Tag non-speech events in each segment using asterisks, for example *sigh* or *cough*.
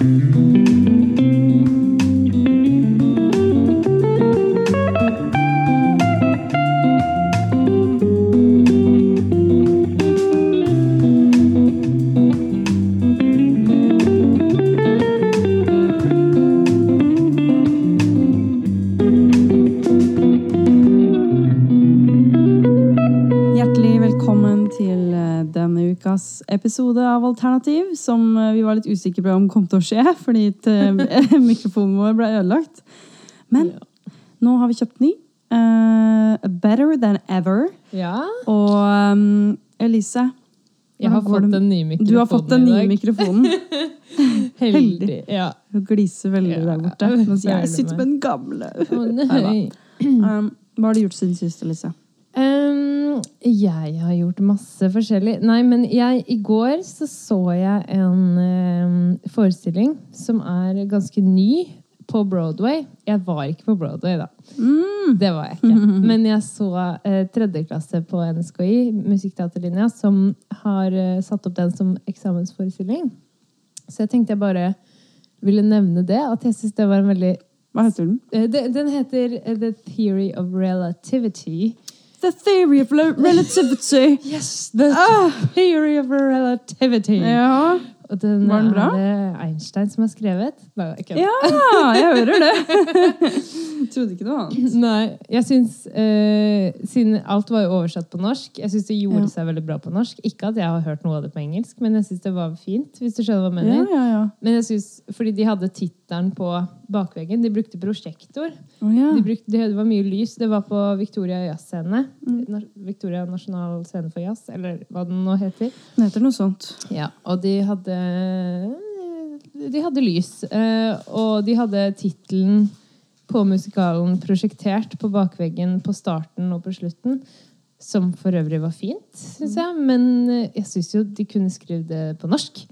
Mm-hmm. Episode av Alternativ, som eh, vi var litt usikre på om kom til å skje, *laughs* fordi eh, mikrofonen vår ble ødelagt. Men nå har vi kjøpt ny. Uh, better than ever. Ja, Og um, Elise, jeg har fått det- en ny du har fått den nye mikrofonen. *laughs* Heldig. Ja. Hun gliser veldig Ja, der borte. Føler jeg sitter med den gamle. Oh. Um, hva har du gjort siden sist, Elise? Ehm, jeg har gjort masse forskjellig. Nei, men jeg, i går så så jeg en um, forestilling som er ganske ny på Broadway. Jeg var ikke på Broadway, da. Det var jeg ikke. *laughs* Men jeg så eh, tredjeklasse på NSKI, musikkteaterlinja, som har eh, satt opp den som eksamensforestilling. Så jeg tenkte jeg bare ville nevne det. At jeg syns det var en veldig Hva heter den? Eh, Den, den heter eh, The Theory of Relativity. The Theory of Relativity. *laughs* Yes! The Ah! Theory of Relativity. Ja. Og den Var den bra? er det Einstein som har skrevet. Nei, ja, jeg hører det. *laughs* *laughs* Trodde ikke noe annet. Nei, jeg synes, eh, Siden alt var jo oversatt på norsk, jeg syns det gjorde Ja. seg veldig bra på norsk. Ikke at jeg har hørt noe av det på engelsk, men jeg syns det var fint. hvis du skjønner hva jeg mener. ja, ja. Men jeg synes, Fordi de hadde tittelen på bakveggen. De brukte prosjektor. Oh, ja. De brukte, det var mye lys. Det var på Victoria Jazzscene. Mm. Victoria Nasjonal Scene for Jazz, eller hva den nå heter. Den heter noe sånt. Ja, og de hadde De hadde lys. eh, Og de hadde tittelen på musikalen prosjektert på bakveggen på starten og på slutten. Som for øvrig var fint, syns jeg. Men eh, jeg syns jo de kunne skrevet det på norsk.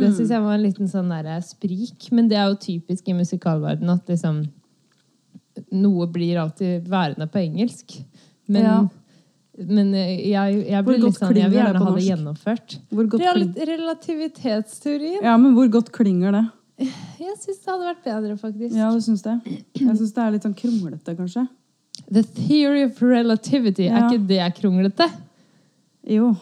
Det syns jeg var en liten sånn der sprik. Men det er jo typisk i musikalverdenen at liksom Noe blir alltid værende på engelsk. Men, Ja. men eh, jeg, jeg blir litt sånn Jeg vil gjerne ha det gjennomført. Relativitetsteorien. Ja, men hvor godt klinger det? Jeg syns det hadde vært bedre, faktisk. Ja, du syns det? Jeg syns det er litt sånn kronglete, kanskje. The theory of relativity. Ja. Er ikke det kronglete? Jo.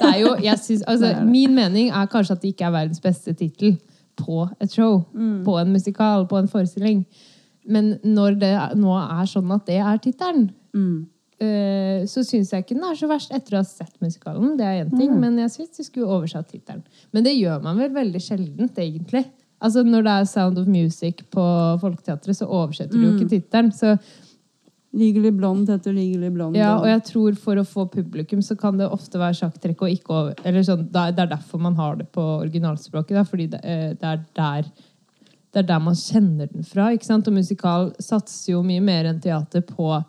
Det er jo, jeg synes, altså, Det det. Min mening er kanskje at det ikke er verdens beste tittel på et show. Mm. På en musikal, på en forestilling. Men når det nå er sånn at det er tittelen, Mm. Eh, så syns jeg ikke den er så verst etter å ha sett musikalen. Det er en ting, Mm. men jeg syns de skulle oversatt tittelen. Men det gjør man vel veldig sjeldent, egentlig. Altså Når det er Sound of Music på Folketeatret, så oversetter du jo Mm. ikke tittelen. Så Legally Blond heter Legally Blond. Ja, og jeg tror for å få publikum så kan det ofte være sjakktrekk og ikke over, eller sånn, det er- er derfor man har det på originalspråket. Da, fordi det, eh, det er der det er der man kjenner den fra. ikke sant? Og musikal satser jo mye mer enn teater på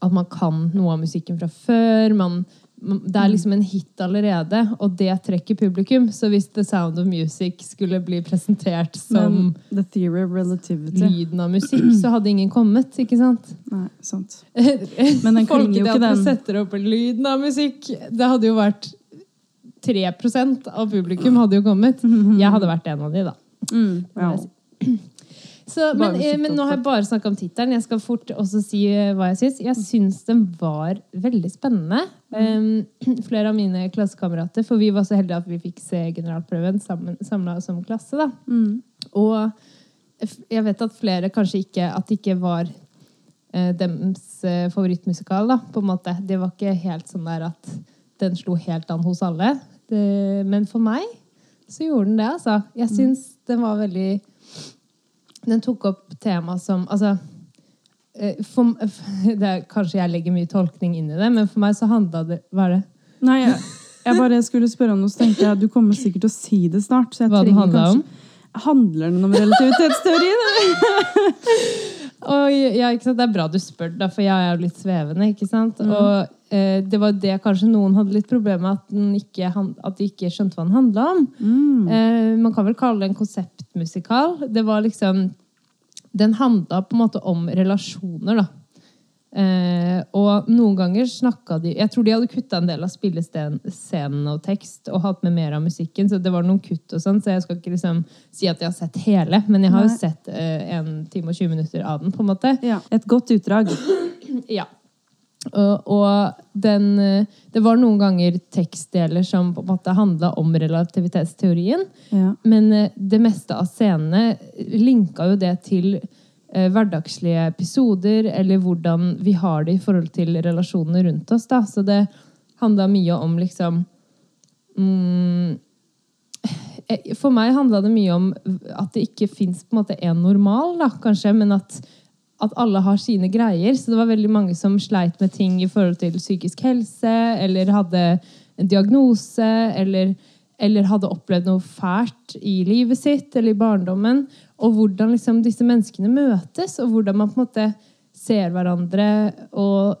at man kan noe av musikken fra før. Man, det er liksom en hit allerede, og det trekker publikum. Så hvis The Sound of Music skulle bli presentert som The lyden av musikk, så hadde ingen kommet. ikke sant? Nei, sant. *laughs* Men den klinger jo ikke, den. setter opp lyden av musikk. Det hadde jo vært 3% av publikum hadde jo kommet. *laughs* Jeg hadde vært en av de, da. Mm, ja. Så, men, eh, men nå har jeg bare snakka om tittelen. Jeg skal fort også si eh, hva jeg syns. Jeg syns den var veldig spennende. Um, *clears throat* flere av mine klassekamerater, for vi var så heldige at vi fikk se generalprøven samla som klasse. da. Mm. Og jeg vet at flere kanskje ikke At det ikke var uh, deres eh, favorittmusikal, da, på en måte. Det var ikke helt sånn der at den slo helt an hos alle. Det, men for meg så gjorde den det, altså. Jeg syns den var veldig Den tok opp tema som Altså eh, for, *laughs* det er, Kanskje jeg legger mye tolkning inn i det, men for meg så handla det Hva er det? Nei, jeg, jeg bare skulle spørre om noe, så tenkte jeg du kommer sikkert til å si det snart. Hva trenger handla om? Handler den om relativitetsteorien? *laughs* Og ja? Det er bra du spør, da, for jeg er jo litt svevende. ikke sant? Og eh, det var det kanskje noen hadde litt problemer med, at, den ikke, at de ikke skjønte hva den handla om. Eh, man kan vel kalle det en konseptmusikal. Det var liksom Den handla på en måte om relasjoner, da. Eh, og noen ganger snakka de Jeg tror de hadde kutta en del av spillescenen og tekst og hatt med mer av musikken, så det var noen kutt og sånn, så jeg skal ikke liksom si at jeg har sett hele, men jeg har jo sett eh, en time og 20 minutter av den, på en måte. Ja. Et godt utdrag. *clears throat* Ja. Og, og den, eh, det var noen ganger tekstdeler som på en måte handla om relativitetsteorien. Ja. Men eh, det meste av scenene linka jo det til eh, hverdagslige episoder, eller hvordan vi har det i forhold til relasjonene rundt oss. Da. Så det handla mye om liksom mm, eh, For meg handla det mye om at det ikke fins en normal, da, kanskje, men at, at alle har sine greier. Så det var veldig mange som sleit med ting i forhold til psykisk helse, eller hadde en diagnose, eller, eller hadde opplevd noe fælt i livet sitt eller i barndommen. Og hvordan liksom disse menneskene møtes, og hvordan man på en måte ser hverandre og,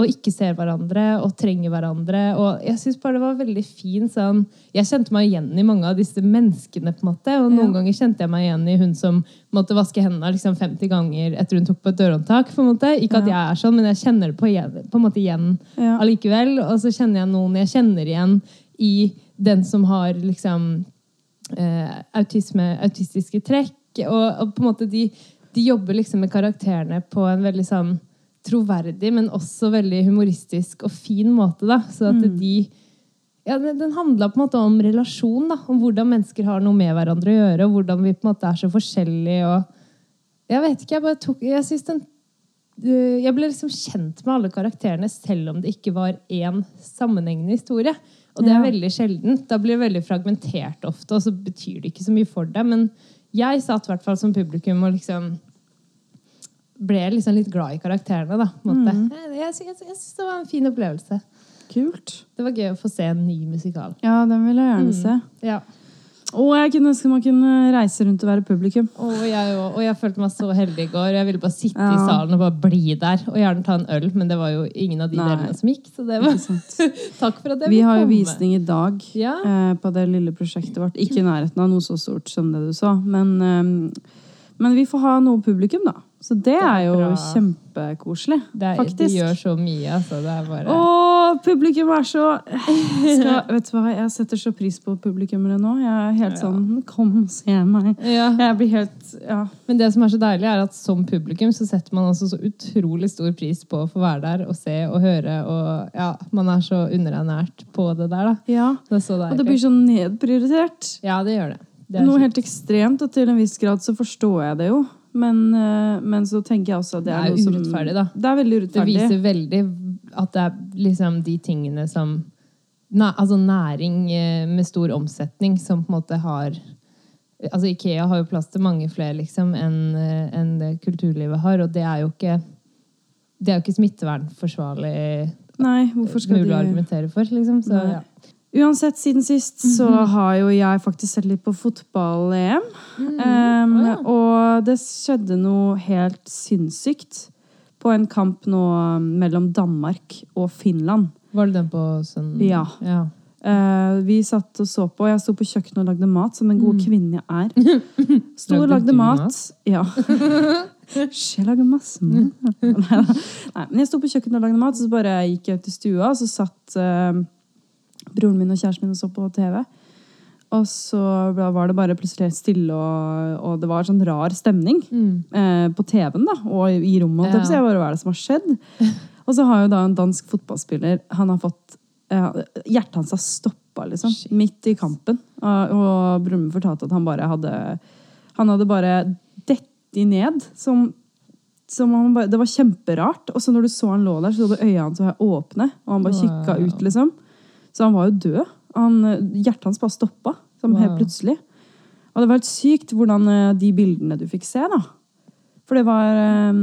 og ikke ser hverandre og trenger hverandre. Og jeg synes bare det var veldig fin sånn Jeg kjente meg igjen i mange av disse menneskene. på en måte, Og noen Ja. ganger kjente jeg meg igjen i hun som måtte vaske hendene liksom 50 ganger etter hun tok på et dørhåndtak. på en måte. Ikke at jeg er sånn, men jeg kjenner det på, på en måte igjen Ja. allikevel. Og så kjenner jeg noen jeg kjenner igjen i den som har liksom autisme, autistiske trekk. Og, og på en måte de, de jobber liksom med karakterene på en veldig sånn troverdig, men også veldig humoristisk og fin måte. da, Så at de ja, Den, den handla på en måte om relasjon, da, om hvordan mennesker har noe med hverandre å gjøre, og hvordan vi på en måte er så forskjellige. og Jeg vet ikke, jeg bare tok jeg synes den eh, jeg ble liksom kjent med alle karakterene, selv om det ikke var én sammenhengende historie. Og det er veldig sjeldent. Da blir det veldig fragmentert ofte, og så betyr det ikke så mye for deg. Men jeg satt i hvert fall som publikum og liksom ble liksom litt glad i karakterene. da, måte. Jeg, jeg, jeg, syns det var en fin opplevelse. Kult. Det var gøy å få se en ny musikal. Ja, den vil jeg gjerne se. Ja. Og jeg kunne ønske man kunne reise rundt og være publikum. Åh, jeg, og, og jeg følte meg så heldig i går. Jeg ville bare sitte Ja. i salen og bare bli der. Og gjerne ta en øl, men det var jo ingen av de Nei. delene som gikk. Så det var? *laughs* Takk for at jeg Vi har jo visning i dag Ja. eh, på det lille prosjektet vårt. Ikke i nærheten av noe så stort som det du sa, men, eh, men vi får ha noe publikum, da. Så det, er er jo bra. kjempekoselig, Det, er- faktisk. det gjør så mye, altså. Det er bare Å, publikum er så skal, Vet du hva, jeg setter så pris på publikummere nå. Jeg er helt Ja. sånn Kom se meg. ja. Jeg blir helt Ja. Men det som er så deilig, er at som publikum så setter man også så utrolig stor pris på å få være der og se og høre. Og ja, man er så underernært på det der, da. ja. Det er så deilig. Og det blir så nedprioritert. Ja, det gjør det. det Noe helt ekstremt, og til en viss grad så forstår jeg det jo. Men, eh, men så tenker jeg også at det Det er, er noe som urettferdig, da. Det er veldig Det viser veldig at det er liksom de tingene som Næ, altså næring eh, med stor omsetning som på en måte har Altså Ikea har jo plass til mange flere liksom enn en det kulturlivet har, og det er jo ikke det er jo ikke smittevernforsvarlig Nei, hvorfor skal mulig å argumentere for. liksom. Så, Nei. ja. Uansett, siden sist så har jo jeg faktisk sett litt på fotball-EM. Um, Å, ja. Og det skjedde noe helt sinnssykt på en kamp nå mellom Danmark og Finland. Var det den på søndag? Ja. ja. Uh, vi satt og så på. Jeg sto på kjøkkenet og lagde mat, som en god mm. kvinne jeg er. *laughs* Sto og Lagde mat. Ja. *laughs* Hysj, jeg lager masse mat. Neida. Nei, men jeg sto på kjøkkenet og lagde mat, og så bare gikk jeg ut i stua, og så satt uh, broren min og kjæresten min og så på TV. Og så var det bare plutselig helt stille, og, og det var sånn rar stemning eh, på TV-en da, og i rommet. Ja. Så jeg bare, hva er det som har skjedd? *laughs* Og så har jo da en dansk fotballspiller Han har fått eh, Hjertet hans har stoppa, liksom. Shit. Midt i kampen. Og, og Brumme fortalte at han bare hadde Han hadde bare detti ned. Som, som han bare, det var kjemperart. Og så når du så han lå der, så lå øynene hans åpne. Og han bare kikka ut, liksom. Så han var jo død. Han, hjertet hans bare stoppa. Som helt plutselig. Og det var helt sykt hvordan eh, de bildene du fikk se, da. For det var eh,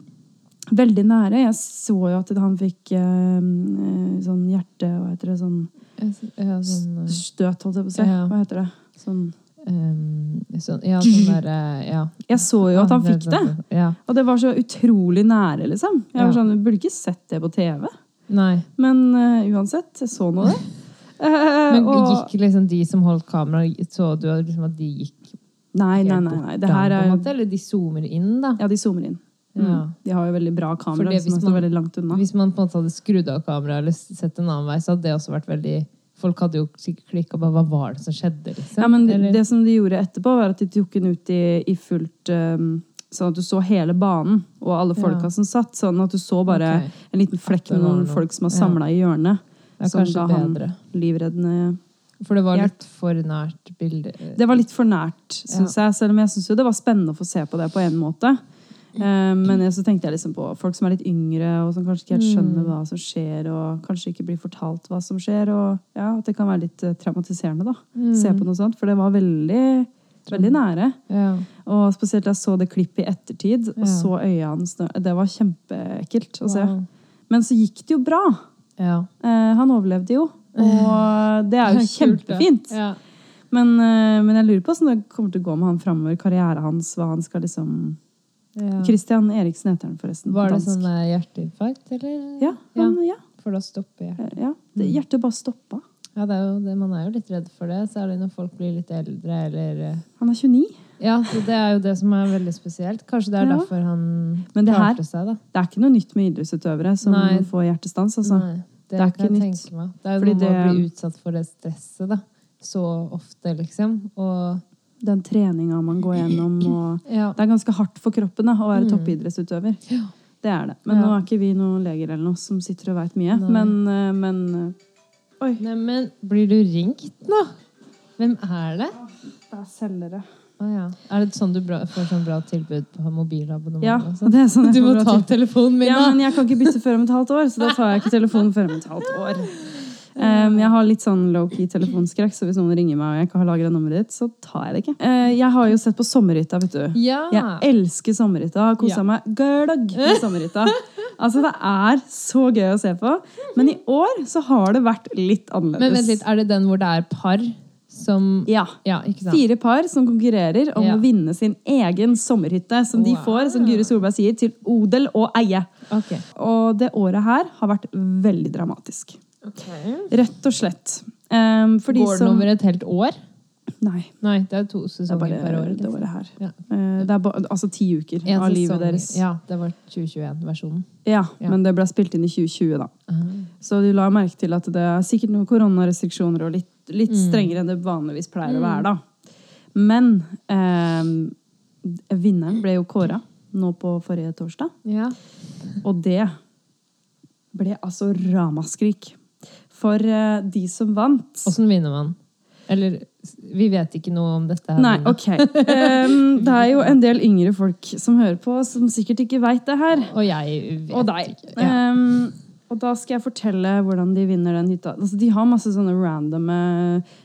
*clears throat* veldig nære. Jeg så jo at han fikk eh, eh, sånn hjerte Hva heter det? Sånn Ja, sånn, eh, støt, holdt jeg på å si. Hva heter det? Sånn um, sånn Ja, sånn *laughs* der, Ja. Jeg så jo at han fikk det. Ja. Og det var så utrolig nære, liksom. Jeg var sånn, jeg burde ikke sett det på TV. Nei. Men uh, uansett, jeg så nå det. Eh, Men gikk liksom de som holdt kamera, så du liksom at de gikk Nei, nei, nei. nei. Det her er? Eller de zoomer inn, da? Ja, de zoomer inn. Ja. Mm. De har jo veldig bra kamera Det, som man- veldig langt unna. Hvis man på en måte hadde skrudd av kameraet eller sett en annen vei, så hadde det også vært veldig Folk hadde jo sikkert klikka på hva var det som skjedde, liksom. Ja, men Eller- Det som de gjorde etterpå, var at de tok den ut i, i fullt um, Sånn at du så hele banen og alle folka Ja. som satt. Sånn at du så bare okay. en liten flekk med noen folk som var Ja. i hjørnet. Er som kanskje han bedre. livreddende For det var litt for nært bilde. Det var litt for nært, syns jeg. Selv om jeg syns det var spennende å få se på det på en måte. Eh, Men så tenkte jeg liksom på folk som er litt yngre, og som kanskje ikke helt skjønner Mm. hva som skjer, og kanskje ikke blir fortalt hva som skjer. Og ja, at det kan være litt eh, traumatiserende, da. Se Mm. på noe sånt. For det var veldig, veldig nære. Ja. Og spesielt jeg så det klippet i ettertid, og så øya hans. Det var kjempeekkelt å se. Wow. Men så gikk det jo bra. Ja. Eh, Han overlevde jo. Og det er jo kjempefint. Ja. Men, eh, men jeg lurer på åssen det kommer til å gå med han framover. Karrieren hans, hva han skal liksom Ja. Eriksen heter han forresten. Var det sånn eh, hjerteinfarkt, eller? Ja, han, ja. For da stopper hjertet. ja. Det, hjertet bare stoppa. Ja, det er jo det, man er jo litt redd for det, særlig når folk blir litt eldre, eller eh, Han er 29. Ja, så det er jo det som er veldig spesielt. Kanskje det er Ja. derfor han Men det her- klarte seg, da. Det er ikke noe nytt med idrettsutøvere som Nei. får hjertestans. Altså. Nei, det, det er ikke nytt. meg. Det er jo Fordi noe med å bli utsatt for det stresset, da. Så ofte, liksom. Og Den treninga man går gjennom. *clears throat* Og ja. det er ganske hardt for kroppen da, å være Mm. toppidrettsutøver. Det er det. Men Ja. nå er ikke vi noen leger eller noe som sitter og veit mye. Nei. Men, eh, men eh, Oi. Neimen, blir du ringt nå? Hvem er det? Det er selgere. Å ja. Er det sånn du bra, får sånn bra tilbud på mobilabonnement? Ja, sånn? det er sånn Du må ta telefonen min, Ja, men jeg kan ikke bytte før om et halvt år, så da tar jeg ikke telefonen før om et halvt år. *laughs* Um, jeg har litt sånn low-key telefonskrekk, så hvis noen ringer meg og jeg ikke har lagra nummeret ditt, så tar jeg det ikke. Uh, jeg har jo sett på Sommerhytta, vet du. Ja! Jeg elsker Sommerhytta. Har kosa Ja. meg gløgg med Sommerhytta. *laughs* Altså, det er så gøy å se på. Men i år så har det vært litt annerledes. Men vent litt, er det den hvor det er par som Ja. Ja? Fire par som konkurrerer om Ja. å vinne sin egen sommerhytte, som de får, som Guri Solberg sier, til odel og eie. Okay. Og det året her har vært veldig dramatisk. Rett og slett. Um, Går den som over et helt år? Nei, Nei, det er to det er sesonger bare per år. det liksom. året her. Ja. Uh, Det er ba, altså ti uker En av livet deres. Ja, det var 2021-versjonen. Ja, Ja. men det ble spilt inn i 2020, da. Så du la merke til at det er sikkert noen koronarestriksjoner og litt, litt Mm. strengere enn det vanligvis pleier å være, da. Men eh, vinneren ble jo kåra nå på forrige torsdag. Ja. Og det ble altså ramaskrik. For eh, de som vant Åssen vinner man? Eller vi vet ikke noe om dette. her. Nei, ok. Um, det er jo en del yngre folk som hører på, som sikkert ikke veit det her. Og jeg vet Og deg. ikke. Ja. Em, og da skal jeg fortelle hvordan de vinner den hytta. Altså, de har masse sånne randome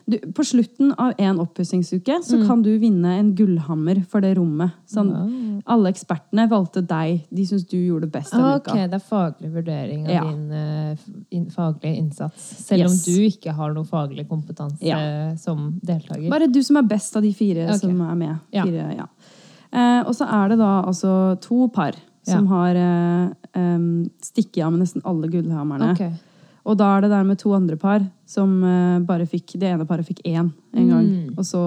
du, På slutten av en oppussingsuke så Mm. kan du vinne en gullhammer for det rommet. Sånn, Alle ekspertene valgte deg. De syns du gjorde det best Ah, okay. det er faglig vurdering av Ja. din eh, in, faglige innsats. Selv Yes. om du ikke har noe faglig kompetanse Ja. som deltaker. Bare du som er best av de fire okay. som er med. Fire, ja. Eh, og så er det da altså to par som har eh, em, stikke av med nesten alle gullhammerne. Okay. Og da er det der med to andre par som uh, bare fikk Det ene paret fikk én en gang. Mm. Og så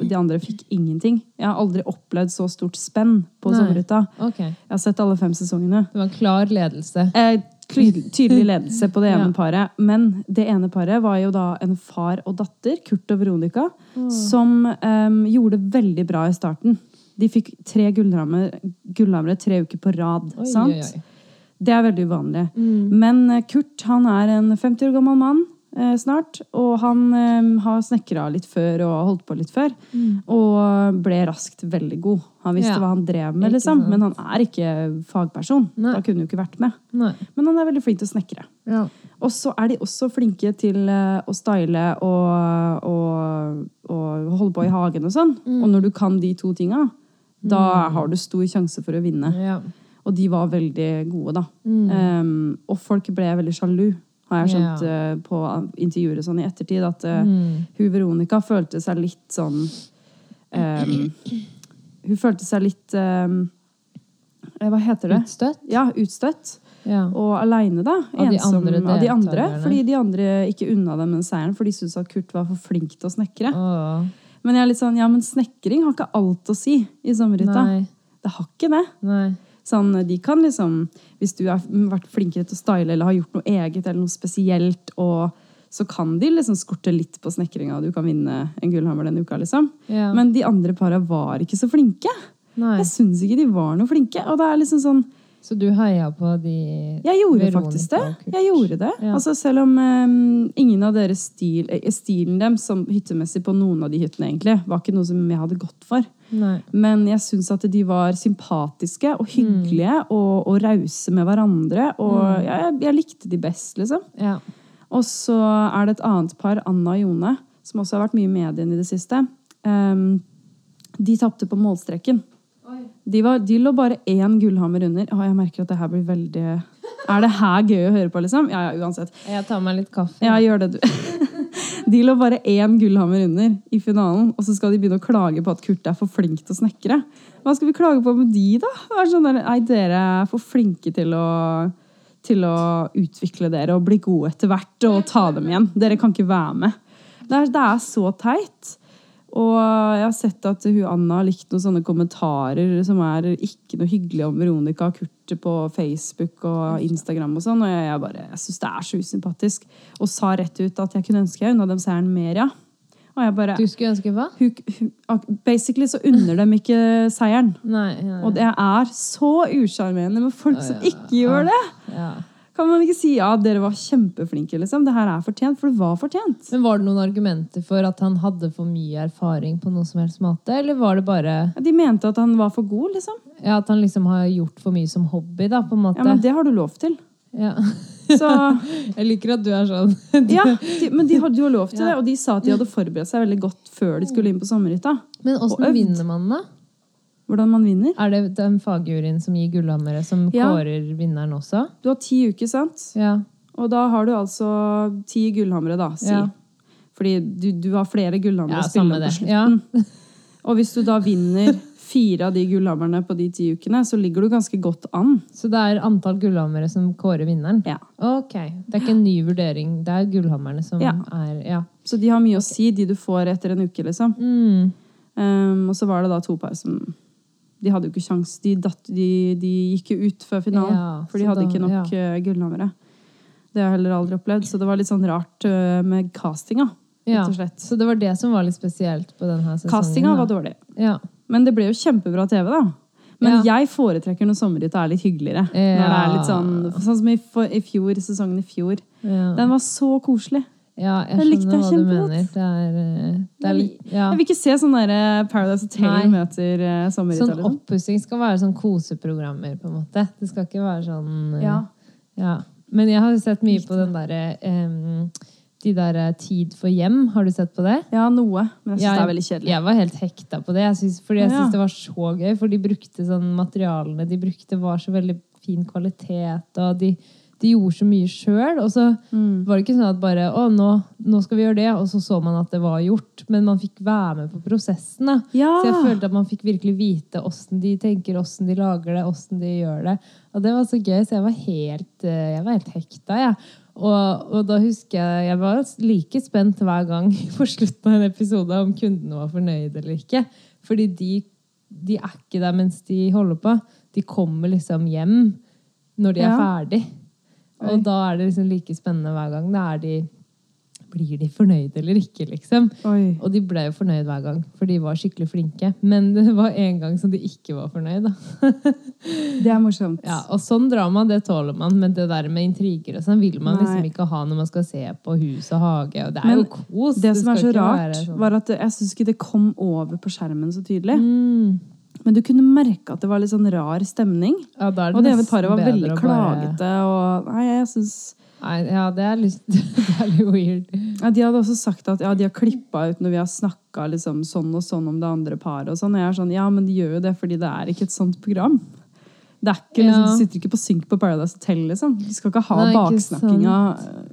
de andre fikk ingenting. Jeg har aldri opplevd så stort spenn på Nei. Okay. Jeg har sett alle fem sesongene. Det var en klar ledelse. Eh, tydelig, *laughs* ledelse på det ene Ja. paret. Men det ene paret var jo da en far og datter, Kurt og Veronica, som um, gjorde det veldig bra i starten. De fikk tre gullhamre tre uker på rad. Oi, sant? oi, oi. Det er veldig uvanlig. Mm. Men eh, Kurt han er en 50 år gammel mann eh, snart, og han eh, har snekra litt før og holdt på litt før. Og ble raskt veldig god. Han visste Mm. Ja. hva han drev med, liksom. men han er ikke fagperson. Nei. Da kunne han jo ikke vært med. Nei. Men han er veldig flink til å snekre. Ja. Og så er de også flinke til eh, å style og, og, og holde på i hagen og sånn. Mm. Og når du kan de to tinga, da har du stor sjanse for å vinne. Ja. Og de var veldig gode, da. Mm. Um, og folk ble veldig sjalu, har jeg skjønt yeah. uh, på intervjuer sånn i ettertid. At uh, Mm. hun Veronica følte seg litt sånn um, Hun følte seg litt um, Hva heter det? Utstøtt? Ja, utstøtt. Ja. Og aleine, da. Av de Ensom andre av de andre. Fordi de andre ikke unna dem den seieren, for de syntes at Kurt var for flink til å snekre. Åh. Men jeg er litt sånn, ja, men snekring har ikke alt å si i sommerhytta. Det har ikke det. Nei. Sånn, de kan liksom, Hvis du har vært flinkere til å style eller har gjort noe eget eller noe spesielt, og så kan de liksom skorte litt på snekringa, og du kan vinne en gullhammer denne uka. liksom. Ja. Men de andre para var ikke så flinke. Nei. Jeg syns ikke de var noe flinke. Og det er liksom sånn Så du heia på de Jeg gjorde Veronica faktisk det. Jeg gjorde det. Ja. Altså Selv om um, ingen av deres stil, eh, stilen dem som hyttemessig på noen av de hyttene egentlig, var ikke noe som jeg hadde gått for. Nei. Men jeg syns at de var sympatiske og hyggelige og, og rause med hverandre. Og jeg, jeg likte de best, liksom. Ja. Og så er det et annet par, Anna og Jone, som også har vært mye i mediene i det siste. Um, de tapte på målstreken. De, var, de lå bare én gullhammer under. Å, jeg merker at det her blir veldig Er det her gøy å høre på, liksom? Ja, ja, uansett. Jeg tar meg litt kaffe. Ja, gjør det, du. De lå bare én gullhammer under i finalen, og så skal de begynne å klage på at Kurt er for flink til å snekre. Hva skal vi klage på med de, da? Sånn der, Nei, dere er for flinke til å, til å utvikle dere og bli gode etter hvert og ta dem igjen. Dere kan ikke være med. Det er, det er så teit. Og jeg har sett at hun Anna har likt noen sånne kommentarer som er ikke noe hyggelig om Veronica og Kurt på Facebook og Instagram og sånn. Og jeg, bare, jeg syns det er så usympatisk. Og sa rett ut at jeg kunne ønske jeg unna dem seieren mer, ja. Og jeg bare Du skulle ønske hva? hun, hun, Basically så unner dem ikke seieren. Nei. Ja. Og det er så usjarmerende med folk som ikke gjør det. ja. Kan man ikke si ja, dere var kjempeflinke, liksom. Det her er fortjent, for det var fortjent. Men Var det noen argumenter for at han hadde for mye erfaring på noe som helst måte? Eller var det bare De mente at han var for god, liksom. ja, at han liksom har gjort for mye som hobby? da, på en måte? Ja, men det har du lov til. Ja. *laughs* Så Jeg liker at du er sånn. *laughs* Ja, de, men de hadde jo lov til det, og de sa at de hadde forberedt seg veldig godt før de skulle inn på sommerhytta. Men åssen vinner man, da? Hvordan man vinner. Er det den fagjuryen som gir gullhammere, som Ja. kårer vinneren også? Du har ti uker, sant? Ja. Og da har du altså ti gullhammere, da, si. Ja. Fordi du, du har flere gullhammere Ja, å spille på det. Ja. *laughs* Og hvis du da vinner fire av de gullhammerne på de ti ukene, så ligger du ganske godt an. Så det er antall gullhammere som kårer vinneren? Ja. Ok. Det er ikke en ny vurdering. Det er gullhammerne som Ja. er Ja. Så de har mye å si, de du får etter en uke, liksom. Mm. Um, og så var det da to par som De hadde jo ikke sjans. De, de, de gikk jo ut før finalen, Ja, for de hadde da- ikke nok ja. gullhammere. Det har jeg heller aldri opplevd, så det var litt sånn rart uh, med castinga. ja. Så det var det som var litt spesielt på denne sesongen? Castinga da. var dårlig. Ja. Men det ble jo kjempebra TV, da. Men Ja. jeg foretrekker når sommerhytta er litt hyggeligere. Ja. Når det er litt sånn, sånn som i, for, i fjor, sesongen i fjor. Ja. Den var så koselig. Ja, jeg likte skjønner hva du mener. Det er, eh, det er litt ja. Jeg vil ikke se sånn eh, Paradise Hotel Nei. møter sommer sommerhytta. Sånn liksom. oppussing skal være sånn koseprogrammer, på en måte. Det skal ikke være sånn eh, Ja. ja. Men jeg har sett mye på den derre um, De der Tid for hjem. Har du sett på det? ja, noe. Men jeg syns ja, det er veldig kjedelig. Jeg var helt hekta på det. Jeg synes, fordi jeg syns det var så gøy. For de brukte sånn materialene de brukte, var så veldig fin kvalitet. Og de, de gjorde så mye sjøl. Og så Mm. var det ikke sånn at bare Å, nå, nå skal vi gjøre det. Og så så man at det var gjort. Men man fikk være med på prosessen. da. Ja. Så jeg følte at man fikk virkelig vite åssen de tenker, åssen de lager det, åssen de gjør det. Og det var så gøy, så jeg var helt, eh, jeg var helt hekta. Jeg. Og, og da husker jeg jeg var like spent hver gang *laughs* på slutten av en episode om kundene var fornøyde eller ikke. Fordi de, de er ikke der mens de holder på. De kommer liksom hjem når de er Ja. ferdig. Og da er det liksom like spennende hver gang. Da er de blir de fornøyde eller ikke, liksom. Oi. Og de ble jo fornøyd hver gang, for de var skikkelig flinke. Men det var en gang som de ikke var fornøyd. Da. *laughs* Det er morsomt. Ja, og sånn drama, det tåler man, men det der med intriger og sånn vil man Nei. liksom ikke ha når man skal se på hus og hage. Og det er Men jo kos. Det som er så rart, sånn- var at jeg syns ikke det kom over på skjermen så tydelig. mm. Men du kunne merke at det var litt sånn rar stemning. ja, det Og det ene paret var veldig bare- klagete. Og nei, jeg synes, Nei, ja, det er litt, *laughs* det er litt weird. ja, De hadde også sagt at ja, de har klippa ut når vi har snakka liksom, sånn og sånn om det andre paret. Og sånn. Og jeg er sånn, ja, men de gjør jo det fordi det er ikke et sånt program. Det er ikke, liksom, Ja. De sitter ikke på synk på Paradise Hotel. liksom. De skal ikke ha baksnakkinga.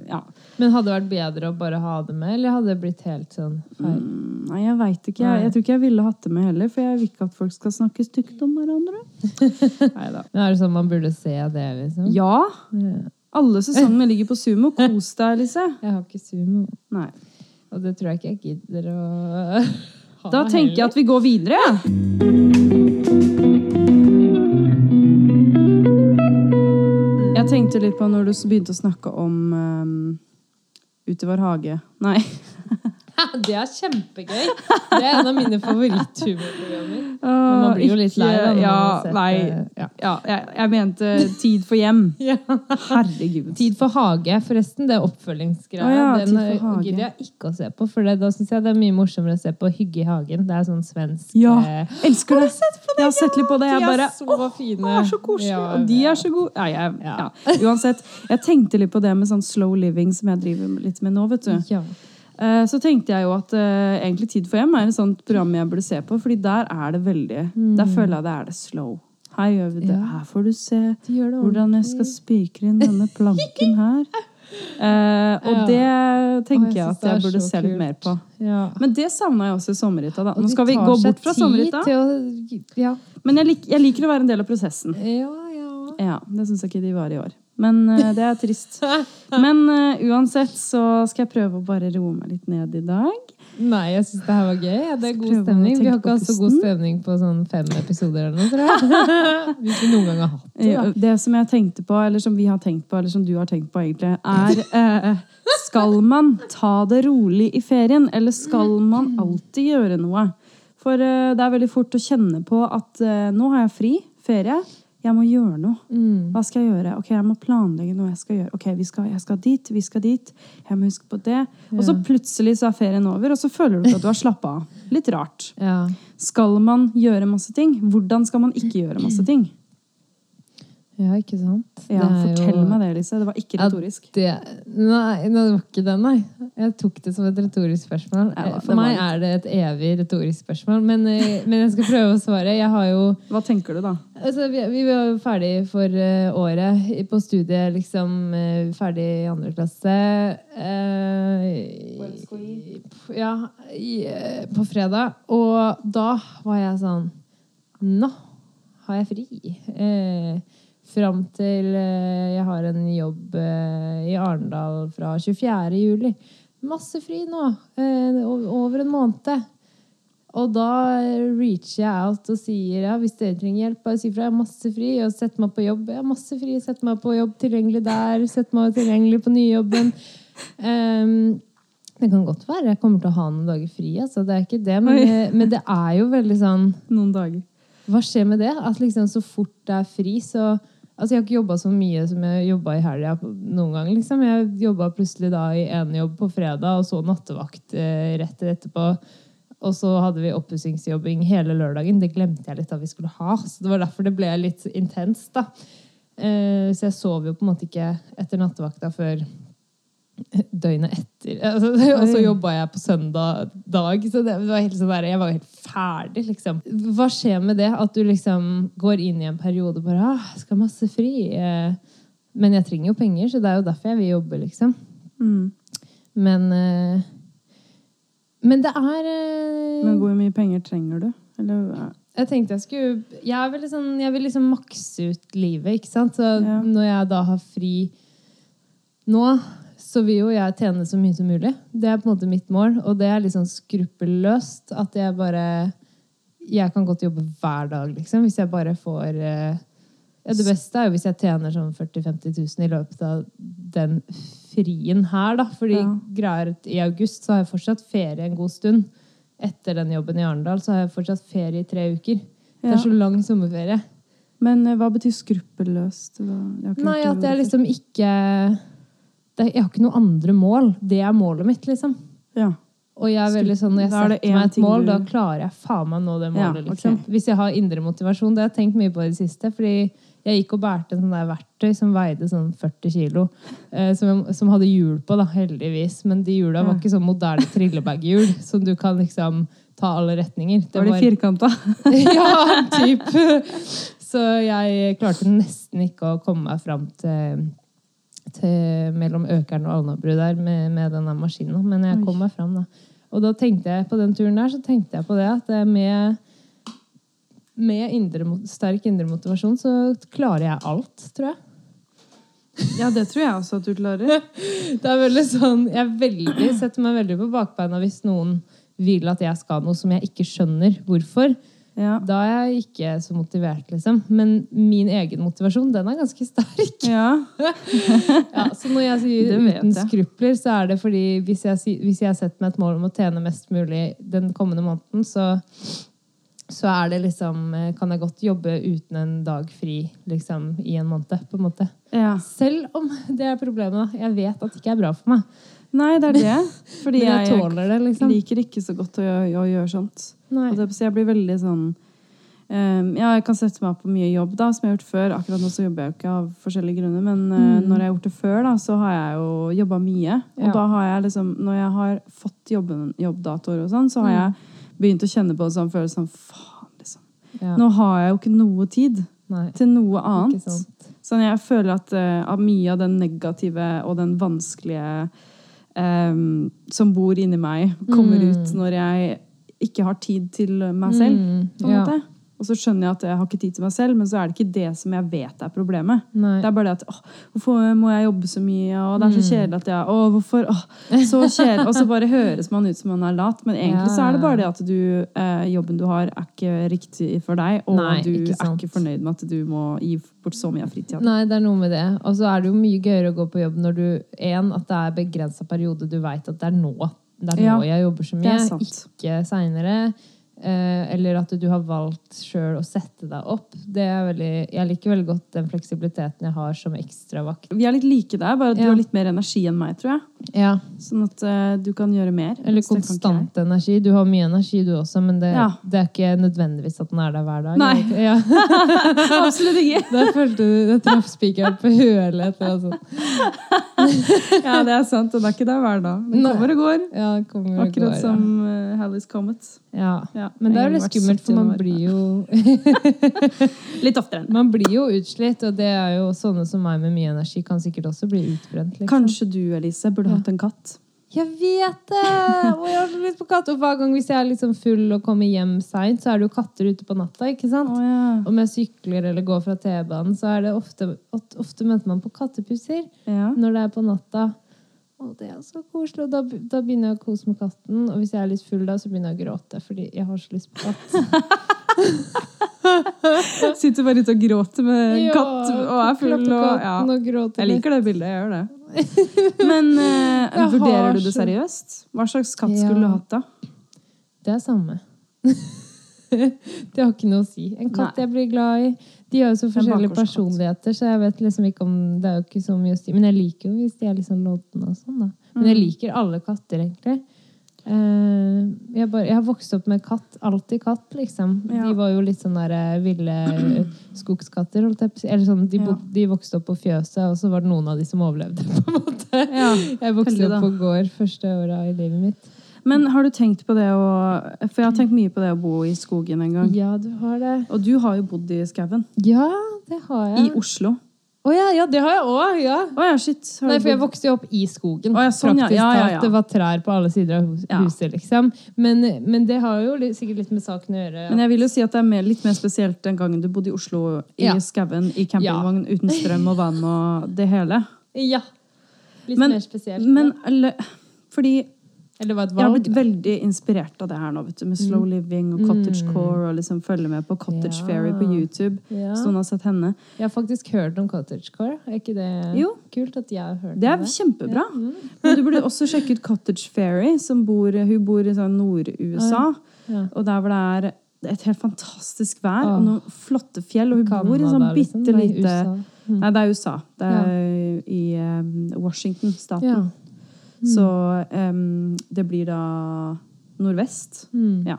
Ja. Men hadde det vært bedre å bare ha det med, eller hadde det blitt helt sånn feil? Mm, Nei, jeg veit ikke. Jeg, jeg tror ikke jeg ville hatt det med heller, for jeg vil ikke at folk skal snakke stygt om hverandre. *laughs* Neida. Men er det sånn man burde se det, liksom? Ja, Ja. alle sesongene ligger på Sumo. Kos deg, Elise. *laughs* Jeg har ikke sumo. Nei. Og det tror jeg ikke jeg gidder å *laughs* ha Da tenker jeg at vi går videre. Tenkte litt på når du begynte å snakke om um, Ute i vår hage. Nei. *laughs* *laughs* Det er kjempegøy! Det er en av mine favoritthumorprogrammer. Men man blir jo litt lei da. Ja, har nei. eh, ja. Jeg, jeg mente Tid for hjem. *laughs* Herregud. Tid for hage, forresten. Det er oppfølgingsgreia. Å ja, Den eh, gidder jeg ikke å se på, for det, da syns jeg det er mye morsommere å se på Hygge i hagen. Det er sånn svensk Ja, eh, elsker det! Jeg har sett litt på det. Jeg De er bare så fine. De er så koselige, og de er så gode. Ja, jeg. Uansett, jeg tenkte litt på det med sånn slow living som jeg driver litt med nå, vet du. Ja. Eh, Så tenkte jeg jo at uh, egentlig Tid for hjem er et sånt program jeg burde se på, fordi der er det veldig Der føler jeg det er det slow. Her gjør vi det. Mm. Ja. Her får du se De hvordan jeg skal spikre inn denne planken *laughs* her. Uh, og Ja. det tenker jeg jeg at jeg burde se litt mer på. Ja. Men det savna jeg også i sommerhytta. Nå skal vi gå bort fra sommerhytta. å- Ja. Men jeg, lik, jeg liker å være en del av prosessen. ja, ja. Ja, Det syns jeg ikke de var i år. Men eh, det er trist. Men uh, uansett så skal jeg prøve å bare roe meg litt ned i dag. Nei, jeg syns det her var gøy. Ja, det er god stemning. Vi har ikke hatt så god stemning på sånn fem episoder eller noe, tror jeg. *laughs* Hvis vi noen gang har hatt det. Da. Det som jeg tenkte på, eller som vi har tenkt på, eller som du har tenkt på egentlig, er uh, Skal man ta det rolig i ferien, eller skal man alltid gjøre noe? For uh, det er veldig fort å kjenne på at eh, nå har jeg fri, ferie, jeg må gjøre noe. Mm. Hva skal jeg gjøre? Ok, jeg må planlegge noe jeg skal gjøre. Ok, vi skal, jeg skal dit, vi skal dit. Jeg må huske på det. Og så plutselig så er ferien over, og så føler du ikke at du har slappa av. Litt rart. Ja. Skal man gjøre masse ting? Hvordan skal man ikke gjøre masse *clears throat* ting? Ja, ikke sant? Ja, Det fortell jo- meg det, Lise. Det var ikke retorisk. Det, nei, det var ikke det, nei. Jeg tok det som et retorisk spørsmål. Ja, For meg litt. er det et evig retorisk spørsmål. Men, eh, men jeg skal prøve å svare. Jeg har jo Hva tenker du, da? Altså, vi, vi var jo ferdig for eh, året på studiet, liksom. eh, ferdig i andre klasse. eh, ja, i, eh, på fredag. Og da var jeg sånn Nå har jeg fri. Eh, fram til eh, jeg har en jobb eh, i Arendal fra 24. juli. Masse fri nå. Eh, over en måned. Og da reacher jeg out og sier ja, hvis dere trenger hjelp, bare si fra. Jeg har masse fri. Og sett meg på jobb. Jeg har masse fri. Sett meg på jobb tilgjengelig der. Sett meg tilgjengelig på nyjobben. Um, det kan godt være jeg kommer til å ha noen dager fri. Altså. Det er ikke det. Men, men det er jo veldig sånn Noen dager. Hva skjer med det? At liksom så fort det er fri, så Altså, jeg har ikke jobba så mye som jeg jobba i helga noen gang. Liksom. Jeg jobba plutselig da i enejobb på fredag, og så nattevakt eh, rett etterpå. Og så hadde vi oppussingsjobbing hele lørdagen. Det glemte jeg litt at vi skulle ha. Så det var derfor det ble litt intenst. da. Eh, så jeg sov jo på en måte ikke etter nattevakta før døgnet etter. Altså, *laughs* og så jobba jeg på søndag dag. Så det var helt sånn der, jeg var helt ferdig, liksom. Hva skjer med det? At du liksom går inn i en periode og bare ah, skal ha masse fri. Eh, Men jeg trenger jo penger, så det er jo derfor jeg vil jobbe, liksom. Mm. Men eh, Men det er eh, Men hvor mye penger trenger du? Eller, Jeg tenkte jeg skulle Jeg, vil veldig sånn, jeg vil liksom makse ut livet, ikke sant? Så Ja. når jeg da har fri nå, så vil jo jeg tjene så mye som mulig. Det er på en måte mitt mål, og det er litt sånn skruppelløst at jeg bare Jeg kan godt jobbe hver dag, liksom, hvis jeg bare får eh, ja, Det beste er jo hvis jeg tjener sånn 40 000-50 000 i løpet av den frien her, da. Fordi Ja. greia er at i august så har jeg fortsatt ferie en god stund. Etter den jobben i Arendal så har jeg fortsatt ferie i tre uker. Det er så lang sommerferie. Men eh, hva betyr skruppelløst? Nei, at jeg liksom ikke Jeg har ikke noen andre mål. Det er målet mitt, liksom. Ja. Og jeg er veldig sånn, når jeg er setter meg et mål, du- da klarer jeg faen meg nå det Ja, målet. ok. liksom. Hvis jeg har indre motivasjon. Det har jeg tenkt mye på i det siste. fordi jeg gikk og bærte sånn der verktøy som veide sånn 40 kilo. Eh, som, som hadde hjul på, da, heldigvis. Men de hjula var ikke sånn moderne trillebag-hjul *laughs* som du kan liksom ta alle retninger. Det Var det firkanta? *laughs* ja, typ. Så jeg klarte nesten ikke å komme meg fram til, til mellom Økeren og Alnabru der med, med denne maskinen. Men jeg kom meg fram, da. Og da tenkte jeg på den turen der, så tenkte jeg på det at med, med indre, sterk indre motivasjon så klarer jeg alt, tror jeg. Ja, det tror jeg også at du klarer. *laughs* Det er veldig sånn, Jeg veldig, setter meg veldig på bakbeina hvis noen vil at jeg skal noe som jeg ikke skjønner hvorfor. Ja. Da er jeg ikke så motivert, liksom. Men min egen motivasjon, den er ganske sterk. ja. *laughs* Ja, så når jeg sier uten jeg. skrupler, så er det fordi hvis jeg, hvis jeg setter meg et mål om å tjene mest mulig den kommende måneden, så, så er det liksom eh, Kan jeg godt jobbe uten en dag fri liksom, i en måned, på en måte. ja. Selv om det er problemet. Jeg vet at det ikke er bra for meg. Nei, det er det. Fordi jeg jeg, tåler det, liksom. liker ikke så godt å gjøre, å gjøre sånt. Så jeg blir veldig sånn um, Ja, jeg kan sette meg opp på mye jobb, da, som jeg har gjort før. Akkurat nå så jobber jeg jo ikke av forskjellige grunner, men uh, Mm. når jeg har gjort det før, da, så har jeg jo jobba mye. Og Ja. da har jeg liksom Når jeg har fått jobben, jobbdatoer og sånn, så har Mm. jeg begynt å kjenne på en sånn følelse sånn Faen, liksom. Ja. Nå har jeg jo ikke noe tid Nei. til noe annet. Sånn jeg føler at uh, mye av den negative og den vanskelige em, som bor inni meg, kommer Mm. ut når jeg ikke har tid til meg selv. På en ja. måte. Og så skjønner jeg at jeg har ikke tid til meg selv, men så er det ikke det som jeg vet er problemet. Nei. Det er bare det at åh, hvorfor må jeg jobbe så mye, og det er så Mm. kjedelig at jeg Å, hvorfor? Åh, så kjedelig. Og så bare høres man ut som man er lat, men egentlig så er det bare det at du, eh, jobben du har, er ikke riktig for deg, og Nei, du ikke er ikke fornøyd med at du må gi bort så mye av fritida. Nei, det er noe med det. Og så er det jo mye gøyere å gå på jobb når du en, at det er begrensa periode. Du veit at det er nå. Det er Ja, nå jeg jobber så mye, ikke seinere. Eh, eller at du har valgt sjøl å sette deg opp. Det er veldig, jeg liker veldig godt den fleksibiliteten jeg har som ekstravakt. Vi er litt like der, bare at du har litt mer energi enn meg, tror jeg. Ja. Sånn at uh, du kan gjøre mer. Eller det konstant energi. Du har mye energi, du også, men det, Ja. det er ikke nødvendigvis at den er der hver dag. Nei. Det? *laughs* Ja. Absolutt ikke! *laughs* Der følte du det traff spikeren på hølet. altså. *laughs* Ja, det er sant. Den er ikke der hver dag. Den kommer og går. Ja, kommer og Akkurat går, ja. som uh, Hallis Comet. Ja. Ja, Men det er jo litt skummelt, for man blir jo Litt oftere enn Man blir jo utslitt, og det er jo sånne som meg med mye energi kan sikkert også bli utbrent. Liksom. Kanskje du, Elise, burde Ja. hatt en katt. Jeg vet det! Og jeg har så lyst på katt. Og hver gang hvis jeg er liksom full og kommer hjem seint, så er det jo katter ute på natta. ikke sant? Oh, ja. Om jeg sykler eller går fra T-banen, så er det ofte, ofte møter man på kattepusser ja. når det er på natta. Og det er så koselig. Og da, da begynner jeg å kose med katten. Og hvis jeg er litt full da, så begynner jeg å gråte, fordi jeg har så lyst på katt. *laughs* *laughs* Sitter bare ute og gråter med en katt og er full. Og, ja. Jeg liker det bildet. Jeg gjør det. *laughs* Men uh, vurderer du det seriøst? Hva slags katt skulle du hatt, da? Det er samme. *laughs* det har ikke noe å si. En katt Nei. jeg blir glad i. De har jo så forskjellige personligheter, så jeg vet liksom ikke om det er jo ikke så mye å si. Men jeg liker jo hvis de er liksom lodne og sånn, da. Men jeg Mm. liker alle katter, egentlig. Eh, jeg, bare, jeg har vokst opp med katt. Alltid katt, liksom. Ja. De var jo litt sånn der eh, ville skogskatter. jeg å si. Eller sånn, de, Ja. de vokste opp på fjøset, og så var det noen av de som overlevde. *laughs* på en måte. Ja. Jeg vokste Heldig, opp på gård første åra i livet mitt. Men har du tenkt på det å For jeg har tenkt mye på det å bo i skogen en gang. Ja, du har det. Og du har jo bodd i skauen. Ja, det har I. Oslo. Å ja, ja, det har jeg òg! Ja. Oh, ja, shit. Nei, for jeg vokste jo opp i skogen. Oh, ja, sånn, ja. Praktisk Ja, ja, talt. Det var trær på alle sider av huset, liksom. Men, men det har jo litt, sikkert litt med saken å gjøre. Men jeg vil jo si at det er mer, litt mer spesielt den gangen du bodde i Oslo, i Ja. skauen, i campingvogn, uten strøm og vann og det hele. Ja. Litt Men- mer spesielt. Men ja. eller, fordi Eller var et jeg har blitt veldig inspirert av det her nå, vet du, med slow living og cottagecore, og liksom følge med på Cottage Ja. Fairy på YouTube. Ja. Så noen har sett henne. Jeg har faktisk hørt om cottagecore. Er ikke det Jo. kult at jeg har hørt Det er det er kjempebra. Ja, mm. Men du burde også sjekke ut Cottage Fairy, som bor, hun bor i sånn Nord-USA. Ja. Og der hvor det er et helt fantastisk vær Åh. og noen flotte fjell. Og hun bor i sånn liksom. bitte lite. Mm. Nei, det er USA. Det er i um, Washington, staten. Så um, det blir da nordvest. Mm. Ja.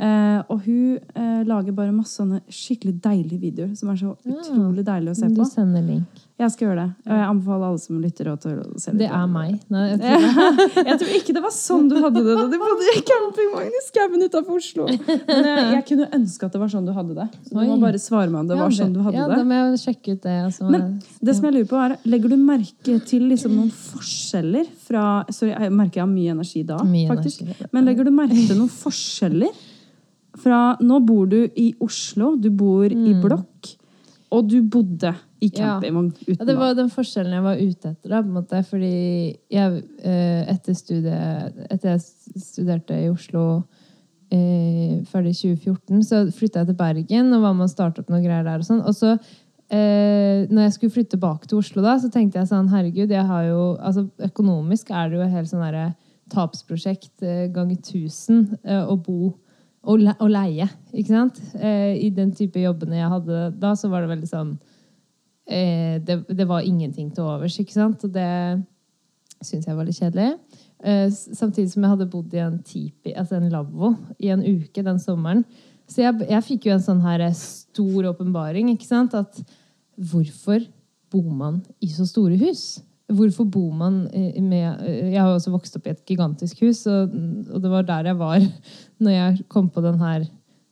Eh, og hun eh, lager bare masse sånne skikkelig deilige videoer som er så utrolig deilige å se på. Du sender link. Jeg skal gjøre det. Og jeg anbefaler alle som lytter å se det. Det er meg. Nei, jeg tror *laughs* jeg tror ikke det var sånn du hadde det da du bodde i campingvogn i skauen utenfor Oslo. Men jeg, jeg kunne ønske at det var sånn du hadde det. Så du må bare svare meg om det var sånn du hadde det. ja, da må jeg sjekke ut det. Altså. Men Det som jeg lurer på er, Legger du merke til liksom noen forskjeller fra Sorry, jeg merker jeg har mye energi da, Mye faktisk. energi. Men legger du merke til noen forskjeller fra Nå bor du i Oslo, du bor i blokk, og du bodde i campingvogn. Ja. Ja, det var den forskjellen jeg var ute etter. Da, på en måte, fordi jeg, eh, etter, studiet, etter jeg studerte i Oslo eh, ferdig i 2014. Så flytta jeg til Bergen og var med å starte opp noen greier der. Og sånn. Og så eh, når jeg skulle flytte tilbake til Oslo, da, så tenkte jeg sånn Herregud, jeg har jo, altså økonomisk er det jo et helt sånn derre tapsprosjekt eh, ganger 1000 eh, å bo og, le leie. Ikke sant? Eh, I den type jobbene jeg hadde da, så var det veldig sånn eh, det, det var ingenting til overs, ikke sant? Og det syns jeg var litt kjedelig. Eh, samtidig som jeg hadde bodd i en tipi, altså en lavvo, i en uke den sommeren. Så jeg, jeg fikk jo en sånn her stor åpenbaring, ikke sant? At hvorfor bor man i så store hus? Hvorfor bor man eh, med eh, Jeg har også vokst opp i et gigantisk hus, og, og det var der jeg var *laughs* når jeg kom på den her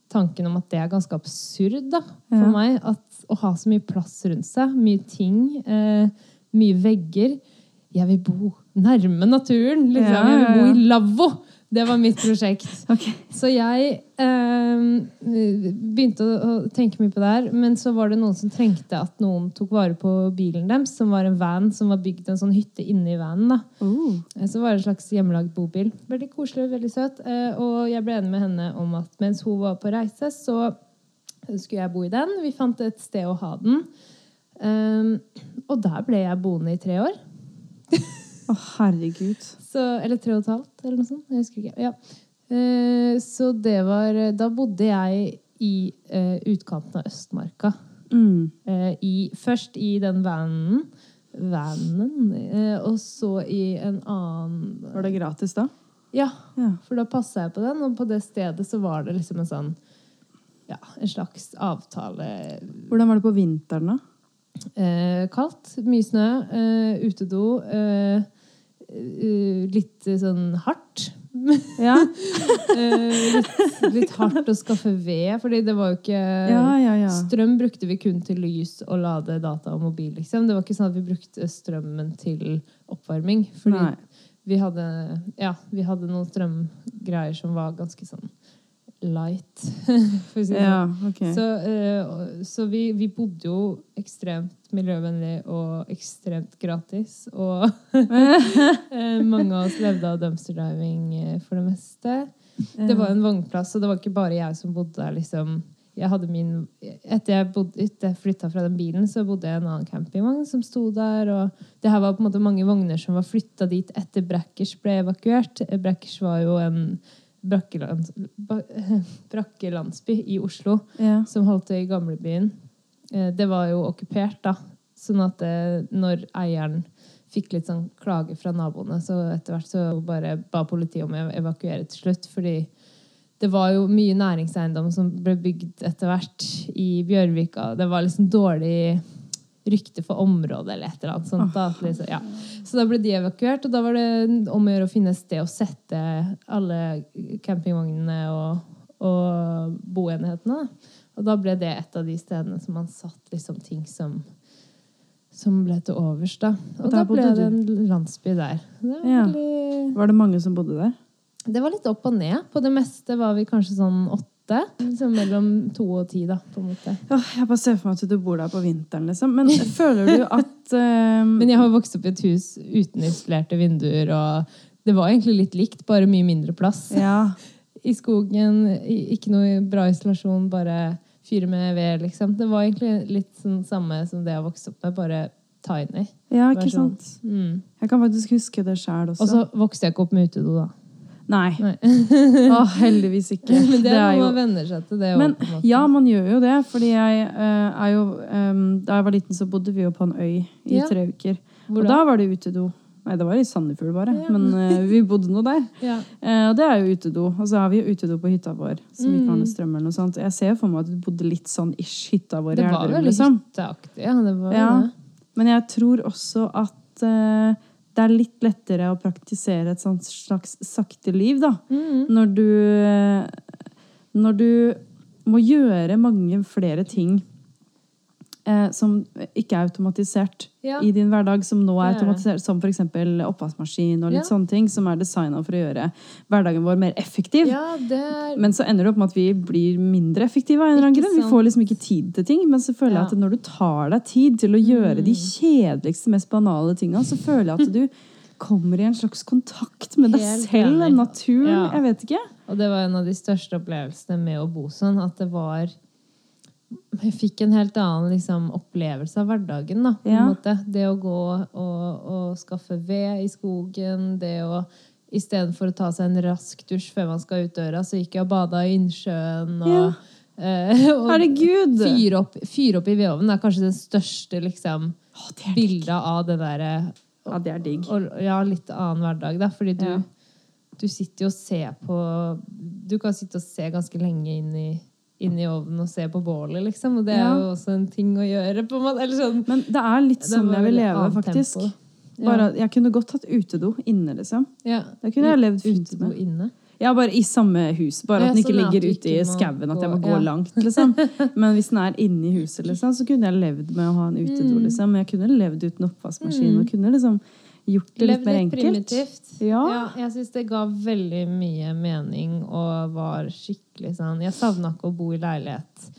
tanken om at det er ganske absurd da, for Ja. meg. At, å ha så mye plass rundt seg, mye ting, eh, mye vegger. Jeg vil bo nærme naturen. Liksom. Ja, Jeg vil bo i lavvo. Det var mitt prosjekt. *laughs* Okay. Så jeg eh, begynte å, tenke mye på det her. Men så var det noen som trengte at noen tok vare på bilen deres, som var en van som var bygd en sånn hytte inni vanen. da. Eh, Så var det en slags hjemmelagd bobil. Veldig koselig, veldig søt. Eh, Og jeg ble enig med henne om at mens hun var på reise, så skulle jeg bo i den. Vi fant et sted å ha den. Eh, Og der ble jeg boende i tre år. *laughs* Å, herregud. Så, eller tre og et halvt, eller noe sånt. Jeg husker ikke. Ja. Eh, så det var Da bodde jeg i eh, utkanten av Østmarka. Mm. Eh, i, først i den vanen, vanen eh, og så i en annen Var det gratis da? Ja, Ja. for da passa jeg på den, og på det stedet så var det liksom en sånn Ja, en slags avtale. Hvordan var det på vinteren, da? Eh, kaldt, mye snø, eh, utedo. Eh, eh, litt sånn hardt. *laughs* Ja, Eh, litt, litt hardt å skaffe ved, fordi det var jo ikke ja. ja. Strøm brukte vi kun til lys og lade data og mobil. Liksom. Det var ikke sånn at vi brukte strømmen til oppvarming. Fordi Nei. vi hadde, ja, vi hadde noen strømgreier som var ganske sånn light. *laughs* For å si det sånn. Ja, okay. Så, uh, så vi, vi bodde jo ekstremt miljøvennlig og ekstremt gratis. Og *laughs* eh, mange av oss levde av dumpster diving eh, for det meste. Det var en vognplass, og det var ikke bare jeg som bodde der. liksom. Jeg hadde min, etter jeg, bodde, etter jeg flytta fra den bilen, så bodde jeg i en annen campingvogn som sto der. og Det her var på en måte mange vogner som var flytta dit etter Brackers ble evakuert. Brackers var jo en brakkelands, *laughs* brakkelandsby i Oslo Ja. som holdt til i gamlebyen. Eh, Det var jo okkupert, da. Sånn at det, når eieren fikk litt sånn klage fra naboene, så etter hvert så bare ba politiet om å evakuere til slutt. Fordi det var jo mye næringseiendom som ble bygd etter hvert i Bjørvika. Det var liksom dårlig rykte for området eller et eller annet sånt. Da, liksom, ja. Så da ble de evakuert, og da var det om å gjøre å finne et sted å sette alle campingvognene og, og boenhetene. da. Og da ble det et av de stedene som man satt liksom ting som som ble til overs, da. Og, Og da ble det en landsby der. Det var, Ja. veldig, Var det mange som bodde der? det var litt opp og ned. På det meste var vi kanskje sånn åtte. Liksom mellom to og ti, da, på en måte. Åh, jeg bare ser for meg at du bor der på vinteren, liksom. Men *laughs* føler du at uh... Men jeg har vokst opp i et hus uten isolerte vinduer, og det var egentlig litt likt, bare mye mindre plass. Ja. *laughs* I skogen, ikke noe bra isolasjon, bare fyre med ved, liksom. Det var egentlig litt sånn samme som det jeg vokste opp med, bare tiny. ja, ikke sånn. sant? Mm. Jeg kan faktisk huske det sjæl også. Og så vokste jeg ikke opp med utedo, da. Nei. Åh, *laughs* heldigvis ikke. Men det er jo- noe man venner seg til, det Men måte. ja, man gjør jo det. Fordi jeg uh, er jo um, Da jeg var liten, så bodde vi jo på en øy i Ja. tre uker. Hvor og da? da var det utedo. Nei, det var i Sandefjord, bare. Ja. Men uh, *laughs* vi bodde nå der. Ja. Uh, og det er jo utedo. Og så har vi jo utedo på hytta vår, som ikke har Mm. noe strøm eller noe sånt. Jeg ser jo for meg at du bodde litt sånn ish hytta vår i Det var veldig liksom. hytteaktig. Ja, det var Ja. det. Men jeg tror også at det er litt lettere å praktisere et sånt slags sakte liv, da. Mm. Når du Når du må gjøre mange flere ting eh, som ikke er automatisert Ja. i din hverdag, som nå er er automatisert, som f.eks. oppvaskmaskin og litt Ja. sånne ting, som er designa for å gjøre hverdagen vår mer effektiv. ja, det er Men så ender det opp med at vi blir mindre effektive. av en eller annen grunn. Vi får liksom ikke tid til ting. Men så føler jeg. Mm. at når du tar deg tid til å gjøre de kjedeligste, mest banale tinga, så føler jeg at du *laughs* kommer i en slags kontakt med deg Helt selv, og naturen. Ja. Jeg vet ikke. Og det var en av de største opplevelsene med å bo sånn. At det var Jeg fikk en helt annen liksom, opplevelse av hverdagen. Da, på Ja. måte. Det å gå og, og skaffe ved i skogen. Det å Istedenfor å ta seg en rask dusj før man skal ut døra, så gikk jeg og bada i innsjøen. Og, Ja. eh, *laughs* Herregud! fyre opp, fyr opp i vedovnen er kanskje det største liksom, oh, det bildet av det derre Ja, det er digg. og, ja, litt annen hverdag, da. Fordi du, Ja. du sitter jo og ser på Du kan sitte og se ganske lenge inn i, inn i ovnen og se på bålet, liksom. Og det er jo også en ting å gjøre, på en måte. Eller sånn. Men det er litt sånn jeg vil leve, faktisk. Bare, jeg kunne godt hatt utedo inne, liksom. Ja. Det kunne jeg levd fint med. inne. Ja, bare i samme hus. Bare at den ikke ligger ute i skauen, at jeg må gå- ja. langt. liksom. *laughs* Men hvis den er inne i huset, liksom, så kunne jeg levd med å ha en utedo. Mm. liksom. Men jeg kunne levd uten oppvaskmaskin og kunne liksom gjort det litt Levd mer litt enkelt. primitivt. Ja. jeg syns det ga veldig mye mening og var skikkelig sånn Jeg savna ikke å bo i leilighet.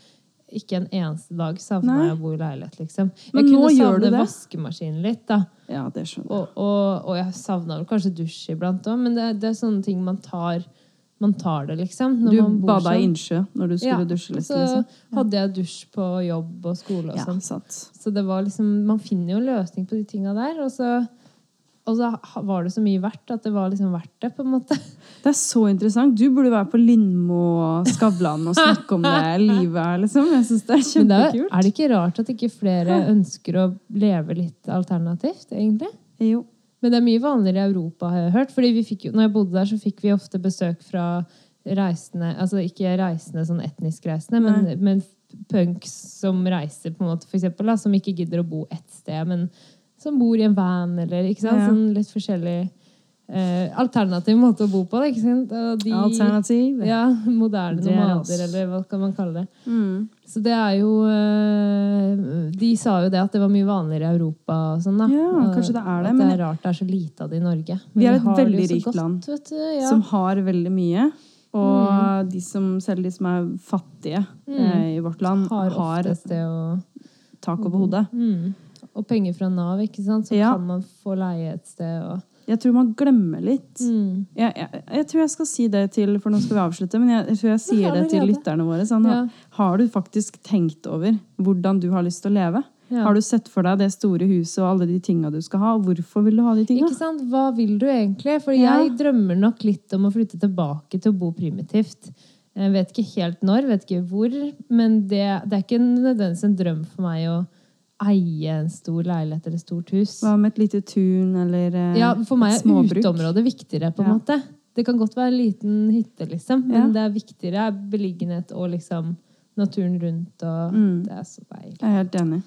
Ikke en eneste dag savna jeg å bo i leilighet, liksom. Jeg Men kunne savne vaskemaskinen litt, da. Ja, det skjønner jeg. Og, og, og jeg savna vel kanskje dusj iblant òg, men det, det er sånne ting man tar Man tar det, liksom. Du man bada i sånn. innsjø når du skulle dusje litt, så liksom. hadde jeg dusj på jobb og skole og Ja, sånn. sant. Så det var liksom Man finner jo løsning på de tinga der. Og så, og så var det så mye verdt at det var liksom verdt det, på en måte. Det er så interessant. Du burde være på Lindmo og Skavlan og snakke om det *laughs* livet her, liksom. Jeg syns det er Men det er, kjempekult. er det ikke rart at ikke flere ønsker å leve litt alternativt, egentlig? Jo. Men det er mye vanligere i Europa, har jeg hørt. Fordi vi fikk jo, når jeg bodde der, så fikk vi ofte besøk fra reisende Altså ikke reisende sånn etnisk reisende, men, men punks som reiser, på en måte, for eksempel, da, som ikke gidder å bo ett sted, men som bor i en van, eller ikke sant? Ja. Sånn litt forskjellig eh, alternativ måte å bo på. Ikke sant? De, Alternativ. Ja, moderne er nomader, eller hva kan man kalle det. Mm. Så det er jo eh, De sa jo det at det var mye vanligere i Europa. Og sånn, da. Ja, kanskje det er det, At det er rart det er så lite av det i Norge. Vi er et veldig rikt godt, land Vet du, ja. Som har veldig mye. Og Mm. de som, selv de som er fattige eh, i vårt land, har har, tak over hodet. mm. Og penger fra Nav, ikke sant? så Ja. kan man få leie et sted. Og, Jeg tror man glemmer litt. mm. Jeg, jeg, jeg tror jeg skal si det til For nå skal vi avslutte, men jeg, jeg tror jeg sier det til lytterne våre. Sånn, Ja. Har du faktisk tenkt over hvordan du har lyst til å leve? Ja. Har du sett for deg det store huset og alle de tinga du skal ha? og Hvorfor vil du ha de tinga? Ikke sant? Hva vil du egentlig? For Ja. jeg drømmer nok litt om å flytte tilbake til å bo primitivt. Jeg vet ikke helt når, vet ikke hvor, men det, det er ikke nødvendigvis en drøm for meg å eie en stor leilighet eller stort hus. Hva med et lite tun eller eh, Ja, For meg er småbruk? uteområdet viktigere, på en Ja. måte. Det kan godt være en liten hytte, liksom, men Ja. det er viktigere beliggenhet og liksom naturen rundt. og Mm. Det er så deilig. Jeg er helt enig.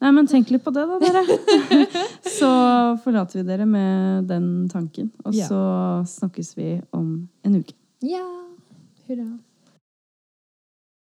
Nei, men tenk litt på det, da, dere. *laughs* så forlater vi dere med den tanken. Og så snakkes vi om en uke. Ja, hurra.